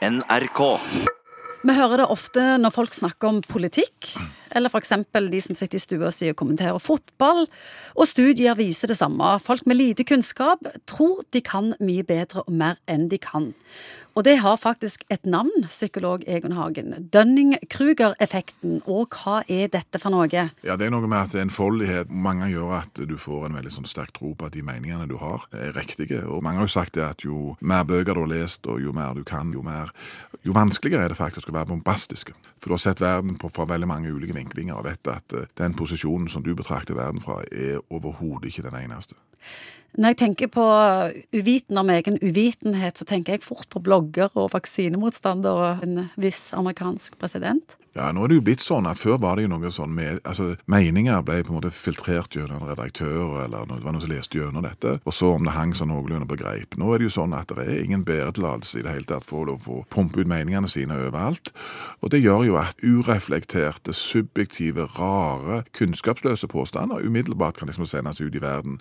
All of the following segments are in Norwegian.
NRK. Vi hører det ofte når folk snakker om politikk, eller f.eks. de som sitter i stua si og kommenterer fotball. Og studier viser det samme. Folk med lite kunnskap tror de kan mye bedre og mer enn de kan. Og det har faktisk et navn, psykolog Egon Hagen. Dønning-Kruger-effekten. Og hva er dette for noe? Ja, Det er noe med at enfoldighet mange gjør at du får en veldig sånn sterk tro på at de meningene du har, er riktige. Og mange har jo sagt det at jo mer bøker du har lest, og jo mer du kan, jo, mer, jo vanskeligere er det faktisk å være bombastiske. For du har sett verden på, fra veldig mange ulike vinklinger og vet at uh, den posisjonen som du betrakter verden fra, er overhodet ikke den eneste. Når jeg tenker på uviten om egen uvitenhet, så tenker jeg fort på blogger og vaksinemotstander og en viss amerikansk president. Ja, nå er det jo blitt sånn at Før var det jo noe sånn med, altså Meninger ble på en måte filtrert gjennom en redaktør, eller det var noen som leste gjennom dette, og så om det hang sånn noenlunde på greip. Nå er det jo sånn at det er ingen bæretillatelse i det hele tatt for å få pumpe ut meningene sine overalt. Og det gjør jo at ureflekterte, subjektive, rare, kunnskapsløse påstander umiddelbart kan liksom sendes ut i verden.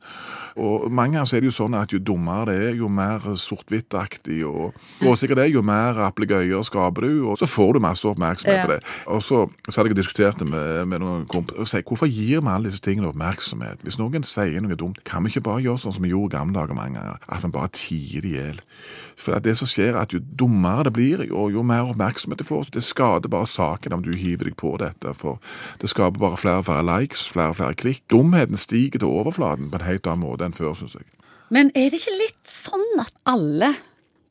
Og ganger så er det jo sånn at jo dummere det er, jo mer sort-hvitt-aktig og gråsikkert det er, jo mer applegøyer skaper du, og så får du masse oppmerksomhet på det. Og så, så hadde jeg diskutert det med, med noen kompiser og sagt hvorfor gir vi alle disse tingene oppmerksomhet? Hvis noen sier noe dumt, kan vi ikke bare gjøre sånn som vi gjorde i gamle dager mange ganger, at vi bare tier det i hjel? For det som skjer, er at jo dummere det blir, og jo mer oppmerksomhet det får, det skader bare saken om du hiver deg på dette. For det skaper bare flere og flere likes, flere og flere klikk. Dumheten stiger til overflaten på en helt annen måte enn før, syns jeg. Men er det ikke litt sånn at alle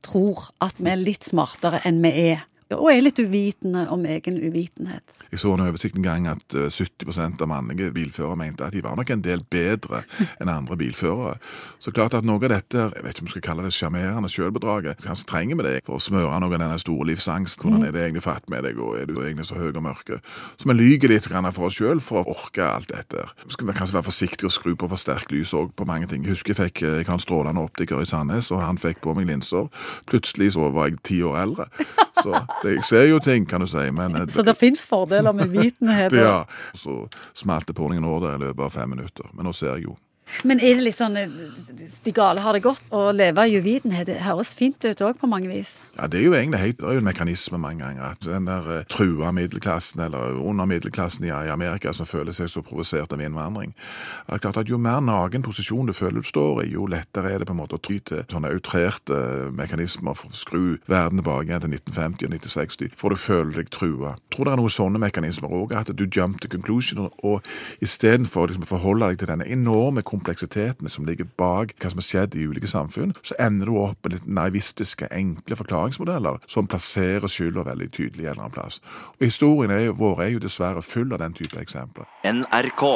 tror at vi er litt smartere enn vi er? Og er litt uvitende om egen uvitenhet. Jeg så en oversikt en gang at 70% av mannlige bilførere mente at de var nok en del bedre enn andre bilførere. Så klart at noe av dette, jeg vet ikke om vi skal kalle det sjarmerende selvbedraget, kanskje trenger vi det for å smøre noe av denne store livsangsten. Hvordan er det egentlig fatt med deg, og er du egentlig så høy og mørke? Så vi lyver litt for oss sjøl for å orke alt dette. Vi skal kanskje være forsiktige og skru på for sterkt lys òg på mange ting. Jeg husker jeg fikk jeg har en strålende optiker i Sandnes, og han fikk på meg linser. Plutselig så var jeg ti år eldre. Så jeg ser jo ting, kan du si. Men, eh, så det fins fordeler med vitenhet? ja. Så smalt det på noen år der i løpet av fem minutter. Men nå ser jeg jo. Men er det litt sånn eh, de gale har det godt å leve i uvitenhet? Det høres fint ut òg på mange vis. Ja, det er jo egentlig helt, det er jo en mekanisme mange ganger. at Den der uh, trua middelklassen, eller under middelklassen i, i Amerika, som føler seg så provosert av innvandring. Det er klart at Jo mer nagen posisjon du føler du står i, jo lettere er det på en måte å ty til sånne outrerte uh, mekanismer for å skru verden tilbake igjen til 1950 og 1960, for du føler deg trua. Tror det er noen sånne mekanismer òg, at du jump to conclusion, og istedenfor liksom, å forholde deg til denne enorme kompleksiteten som ligger bak hva som har skjedd i ulike samfunn, så ender du opp med litt naivistiske, enkle forklaringsmodeller som plasserer skylda veldig tydelig en eller annen plass. Og Historien vår er jo dessverre full av den type eksempler. NRK.